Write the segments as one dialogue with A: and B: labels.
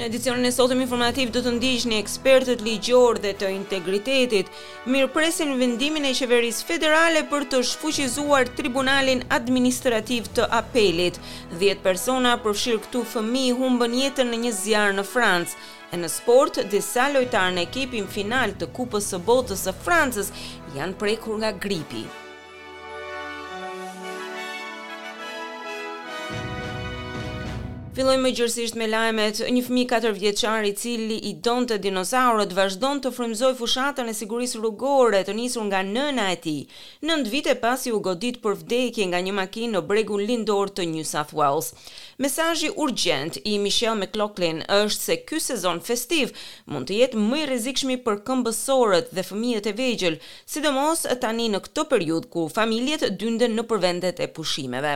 A: Në edicionin e sotëm informativ do të ndiqni ekspertët ligjorë dhe të integritetit, mirëpresin vendimin e qeverisë federale për të shfuqizuar Tribunalin Administrativ të Apelit. 10 persona, përfshirë këtu fëmijë, humbën jetën në një zjarr në Francë. E në sport, disa lojtarë në ekipin final të Kupës së Botës së Francës janë prekur nga gripi. Fillojmë gjerësisht me lajmet, një fëmijë 4 vjeqar i cili i donte dinosaurët vazhdon të frymëzojë fushatën e sigurisë rrugore të nisur nga nëna e tij, 9 vite pasi u godit për vdekje nga një makinë në bregun lindor të New South Wales. Mesazhi urgjent i Michelle McLaughlin është se ky sezon festiv mund të jetë më i rrezikshmi për këmbësorët dhe fëmijët e vegjël, sidomos tani në këtë periudhë kur familjet dynden nëpër vendet e pushimeve.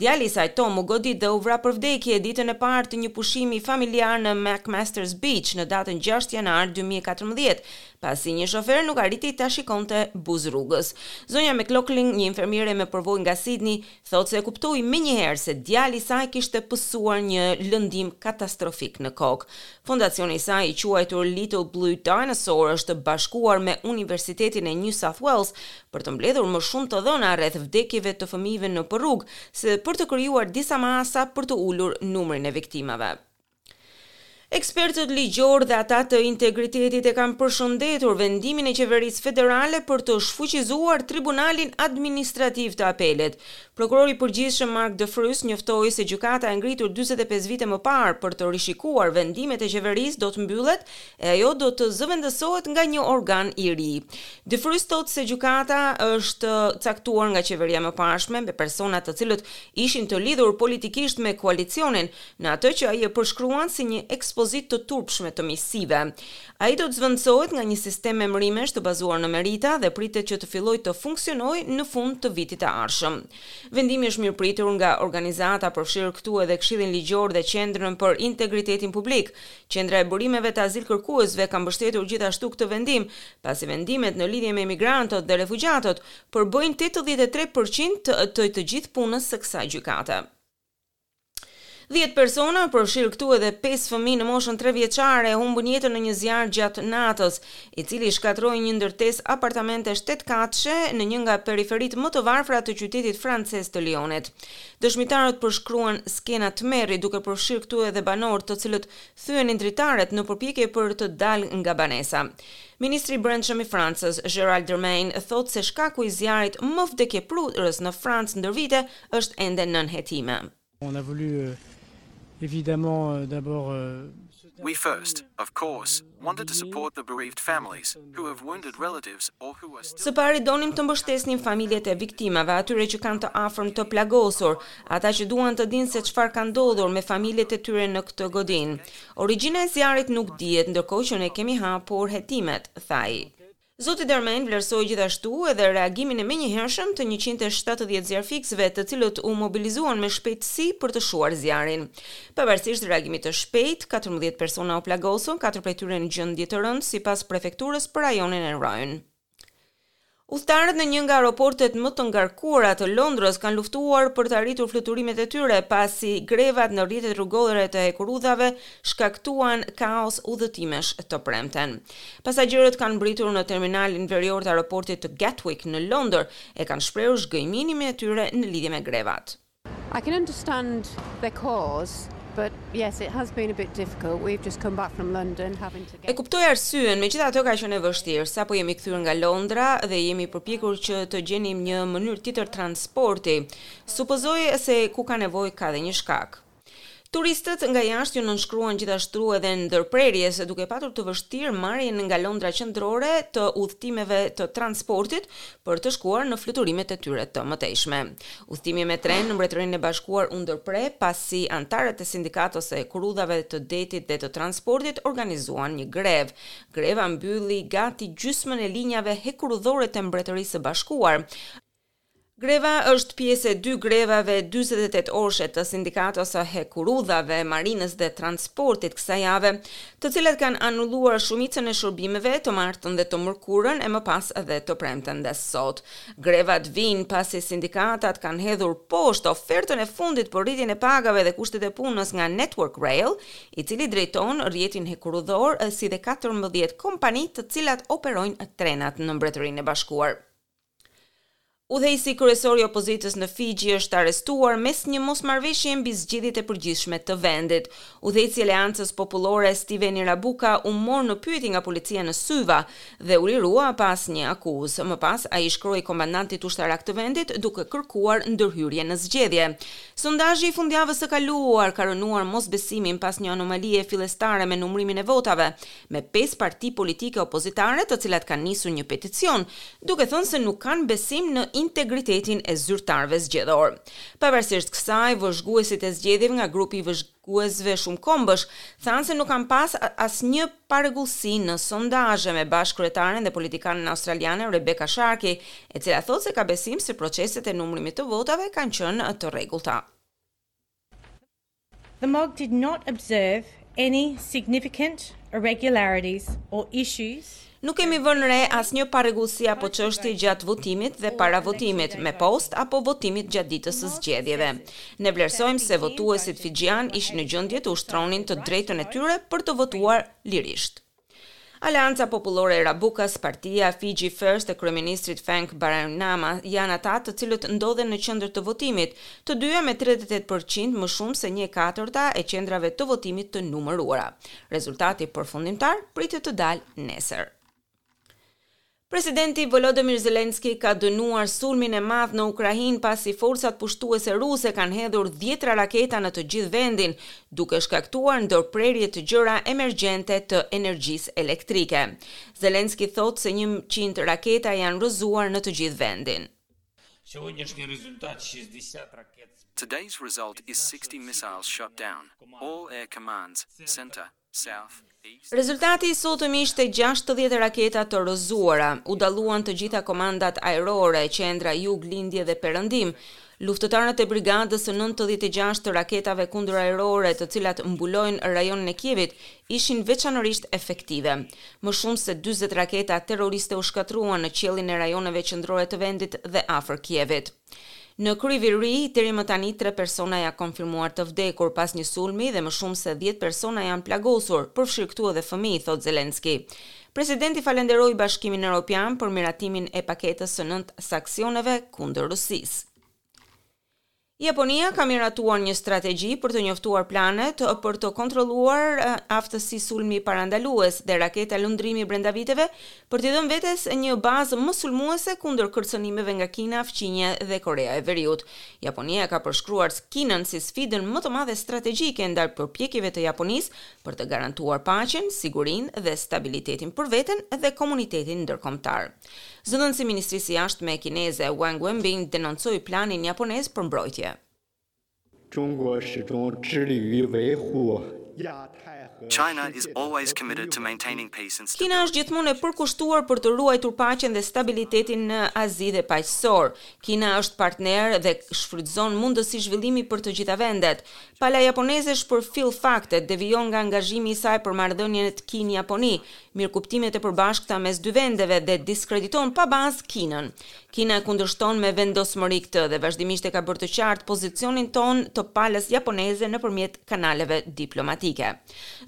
A: Djali i saj Tom u godit dhe u vra për vdekje ditën e parë të një pushimi familjar në MacMasters Beach në datën gjashtë janar dy mijë e katërmbëdhjetë, pasi një shofer nuk arriti ta shikonte buzë rrugës. Zonja McLaughlin, një infermiere me përvojë nga Sidni, Thotë se e kuptoi menjëherë se djali i saj kishte pësuar një lëndim katastrofik në kokë. Fondacioni i saj, i quajtur Little Blue Dinosaur, është bashkuar me Universitetin e New South Wales për të mbledhur më shumë të dhëna rreth vdekjeve të fëmijëve nëpër rrugë, si dhe për të krijuar disa masa për të ulur numrin e viktimave. Ekspertët ligjorë dhe ata të integritetit e kanë përshëndetur vendimin e qeverisë federale për të shfuqizuar Tribunalin Administrativ të Apelit. Prokurori i Përgjithshëm Mark Dreyfus njoftoi se gjykata e ngritur dyzet e pesë vite më parë për të rishikuar vendimet e qeverisë do të mbyllet e ajo do të zëvendësohet nga një organ i ri. Dreyfus thotë se gjykata është caktuar nga qeveria e mëparshme me persona të cilët ishin të lidhur politikisht me koalicionin në atë që ai e përshkruan si një ekspozitë të turpshme të miqësive. Ai do të zëvendësohet nga një sistem emërimesh të bazuar në merita dhe pritet që të fillojë të funksionojë në fund të vitit të ardhshëm. Vendimi është mirëpritur nga organizata, përfshirë këtu edhe Këshillin Ligjor dhe Qendrën për Integritetin Publik. Qendra e Burimeve të Azilkërkuesve ka mbështetur gjithashtu këtë vendim, pasi vendimet në lidhje me emigrantët dhe refugjatët përbëjnë tetëdhjetë e tre për qind të të gjithë punës së kësaj gjykate. Dhjetë persona, përfshirë këtu edhe pesë fëmijë në moshën tre vjeçare, humbën jetën në një zjarr gjatë natës, i cili shkatërroi një ndërtesë apartamentesh shtatëkatëshe në një nga periferitë më të varfra të qytetit francez të Lionit. Dëshmitarët përshkruan skena tmerri, duke përfshirë këtu edhe banorë të cilët thyenin dritaret në përpjekje për të dalë nga banesa. Ministri i Brendshëm i Francës, Gerald Darmanin, thotë se shkaku i zjarrit më vdekjeprurës në Francë ndër vite është ende nën hetime.
B: On a voulu evidemment d'abord.
C: We first, of course, wanted to support the bereaved families, who have wounded relatives or who are still.
A: Së pari donim të mbështesnim familjet e viktimave, atyre që kanë të afërm të plagosur, ata që duan të dinë se çfarë ka ndodhur me familjet e tyre në këtë godinë. Origjina e zjarrit nuk dihet, ndërkohë që ne kemi hapur hetimet, tha ai. Zoti Darmanin vlerësoi gjithashtu edhe reagimin e menjëhershëm të njëqind e shtatëdhjetë zjarrfikësve, të cilët u mobilizuan me shpejtësi për të shuar zjarrin. Pavarësisht reagimit të shpejtë, katërmbëdhjetë persona u plagosën, katër prej tyre në gjendje të rëndë, sipas prefekturës për rajonin e Rhône. Udhëtarët në një nga aeroportet më të ngarkuara të Londrës kanë luftuar për të arritur fluturimet e tyre, pasi grevat në rrjetet rrugore të hekurudhave shkaktuan kaos udhëtimesh të premten. Pasagjerët kanë mbërritur në terminalin verior të aeroportit të Gatwick në Londër e kanë shprehur zhgënjimin e tyre në lidhje me grevat.
D: I can understand the cause, but yes it has been a bit difficult. We've just come back from London having to get
A: E kuptoj arsyen, megjithatë ka qenë e vështirë. Sapo jemi kthyer nga Londra dhe jemi përpjekur që të gjenim një mënyrë tjetër transporti. Supozoj se ku ka nevojë ka dhe një shkak. Turistët nga jashtë iu nënshkruan gjithashtu edhe ndërprerjes, duke patur të vështirë marrjen nga Londra Qendrore të udhëtimeve të transportit për të shkuar në fluturimet e tyre të mëtejshme. Udhëtimi me tren në Mbretërinë e Bashkuar u ndërpre pasi anëtarët e sindikatës së hekurudhave të detit dhe të transportit organizuan një grevë. Greva mbylli gati gjysmën e linjave hekurudhore të Mbretërisë së Bashkuar, Greva është pjesë e dy grevave dyzet e tetë orëshe të Sindikatës së Hekurudhave, Marinës dhe Transportit kësaj jave, të cilat kanë anulluar shumicën e shërbimeve të martën dhe të mërkurën e më pas edhe të premten dhe sot. Grevat vijnë pasi sindikatat kanë hedhur poshtë ofertën e fundit për rritjen e pagave dhe kushtet e punës nga Network Rail, i cili drejton rrjetin hekurudhor si dhe katërmbëdhjetë kompani të cilat operojnë trenat në Mbretërinë e Bashkuar. Udhëheqësi kryesor i opozitës në Fixhi është arrestuar mes një mosmarrëveshjeje mbi zgjedhjet e përgjithshme të vendit. Udhëheqësi i Aleancës Popullore, Sitiveni Rabuka u mor në pyetje nga policia në Suva dhe u lirua pa asnjë akuzë. Më pas, ai i shkroi komandantit ushtarak të vendit duke kërkuar ndërhyrje në zgjedhje. Sondazhi i fundjavës së kaluar ka rrënuar mosbesimin pas një anomalie fillestare me numërimin e votave, me pesë parti politike opozitare të cilat kanë nisur një peticion, duke thënë se nuk kanë besim në integritetin e zyrtarëve zgjedhorë. Pavarësisht kësaj, vëzhguesit e zgjedhjeve nga grupi i vëzhguesve shumëkombësh thanë se nuk kanë pas asnjë parregullsi në sondazhe me bashkëkryetaren dhe politikanen australiane Rebekha Sharkie, e cila thotë se ka besim se proceset e numërimit të votave kanë qenë të rregullta.
E: The MOG did not observe any significant irregularities or issues.
A: Nuk kemi vënë re asnjë parregullsi apo çështje gjatë votimit dhe para votimit, me postë apo votimit gjatë ditës së zgjedhjeve. Ne vlerësojmë se votuesit fixhianë ishin në gjendje të ushtronin të drejtën e tyre për të votuar lirisht. Aleanca Popullore e Rabukas, partia Fiji First e kryeministrit Frank Bainimarama janë ata të cilët ndodhen në qendër të votimit, të dyja me tridhjetë e tetë për qind më shumë se një e katërta e qendrave të votimit të numëruara. Rezultati përfundimtar pritet të dalë nesër. Presidenti Volodymyr Zelensky ka dënuar sulmin e madh në Ukrainë pasi forcat pushtuese ruse kanë hedhur dhjetëra raketa në të gjithë vendin, duke shkaktuar ndërprerje të gjera emergjente të energjisë elektrike. Zelensky thotë se njëqind raketa janë rrëzuar në të gjithë vendin.
C: Today's result is sixty missiles shot down, all air commands, center.
A: Rezultati i sotëm ishte gjashtëdhjetë raketa të rrëzuara. U dalluan të gjitha komandat ajrore, qendra, jug, lindje dhe perëndim. Luftëtarët e Brigadës së nëntëdhjetë e gjashtë të raketave kundërajrore të cilat mbulojnë rajonin e Kievit ishin veçanërisht efektive. Më shumë se dyzet raketa terroriste u shkatërruan në qiellin e rajoneve qendrore të vendit dhe afër Kievit. Në Kryvyi Rih deri më tani tre persona janë konfirmuar të vdekur pas një sulmi dhe më shumë se dhjetë persona janë plagosur, përfshirë këtu edhe fëmijë, thotë Zelensky. Presidenti falenderoi Bashkimin Europian për miratimin e paketës së nëntë të sanksioneve kundër Rusisë. Japonia ka miratuar një strategji për të njoftuar planet për të kontrolluar aftësi sulmi parandalues dhe raketa lundrimi brenda viteve për t'i dhënë vetes një bazë më sulmuese kundër kërcënimeve nga Kina fqinje dhe Koreja e Veriut. Japonia e ka përshkruar Kinën si sfidën më të madhe strategjike ndaj përpjekjeve të Japonisë për të garantuar paqen, sigurinë dhe stabilitetin për veten dhe komunitetin ndërkombëtar. Zëdhënësi i Ministrisë së Jashtme kineze, Wang Wenbin denoncoi planin japonez për mbrojtje. Kina është gjithmonë e përkushtuar për të ruajtur paqen dhe stabilitetin në Azi dhe Paqësor. Kina është partner dhe shfrytëzon mundësi zhvillimi për të gjitha vendet. Pala japoneze shpërfill faktet, devijon nga angazhimi i saj për marrëdhëniet Kinë-Japoni, mirëkuptimet e përbashkëta mes dy vendeve dhe diskrediton pa bazë Kinën. Kina e kundërshton me vendosmëri këtë dhe vazhdimisht e ka bërë të qartë pozicionin tonë te palës japoneze nëpërmjet kanaleve diplomatike.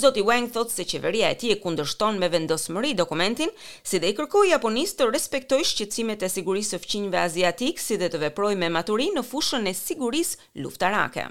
A: Zoti Wang thotë se qeveria e tij e kundërshton me vendosmëri dokumentin, si dhe i kërkoi Japonisë të respektojë shqetësimet e sigurisë së fqinjëve aziatikë si dhe të veprojë me maturi në fushën e sigurisë luftarake.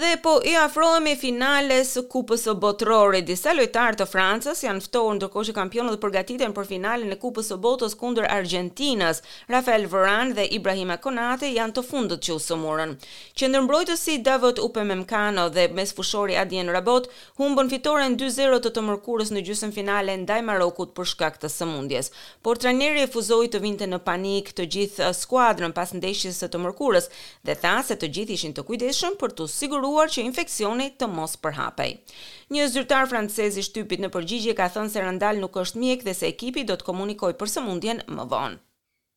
A: Dhe po i afrohemi finales së Kupës Botërore. Disa lojtarë të Francës janë ftohur ndërkohë që kampionët përgatiten për finalen e Kupës së Botës kundër Argjentinës. Raphael Varane dhe Ibrahima Konate janë të fundit që u sëmurën. Qendërmbrojtësi Dayot Upamecano dhe mesfushori Adrien Rabiot humbën fitoren dy zero të të mërkurës në gjysëmfinale ndaj Marokut për shkak të sëmundjes. Por trajneri refuzoi të vinte në panik të gjithë skuadrën pas ndeshjes së të mërkurës dhe tha se të gjithë ishin të kujdesshëm për t'u siguruar që infeksioni të mos përhapej. Një zyrtar francez i shtypit në përgjigje ka thënë se Randal nuk është mjek dhe se ekipi do të komunikojë për sëmundjen më vonë.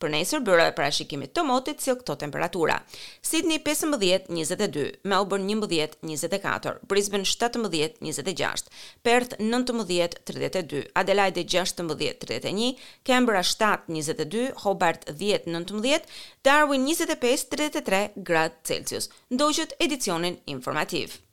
A: Për nesër byroja e parashikimit të motit sjell këto temperatura, Sidni pesëmbëdhjetë, njëzet e dy, Melburn njëmbëdhjetë, njëzet e katër, Brisben shtatëmbëdhjetë, njëzet e gjashtë, Perth nëntëmbëdhjetë, tridhjetë e dy, Adelajde gjashtëmbëdhjetë, tridhjetë e një, Kanbera shtatë, njëzet e dy, Hobart dhjetë, nëntëmbëdhjetë, Darwin njëzet e pesë, tridhjetë e tre, gradë Celsius. Ndoqët edicionin informativ.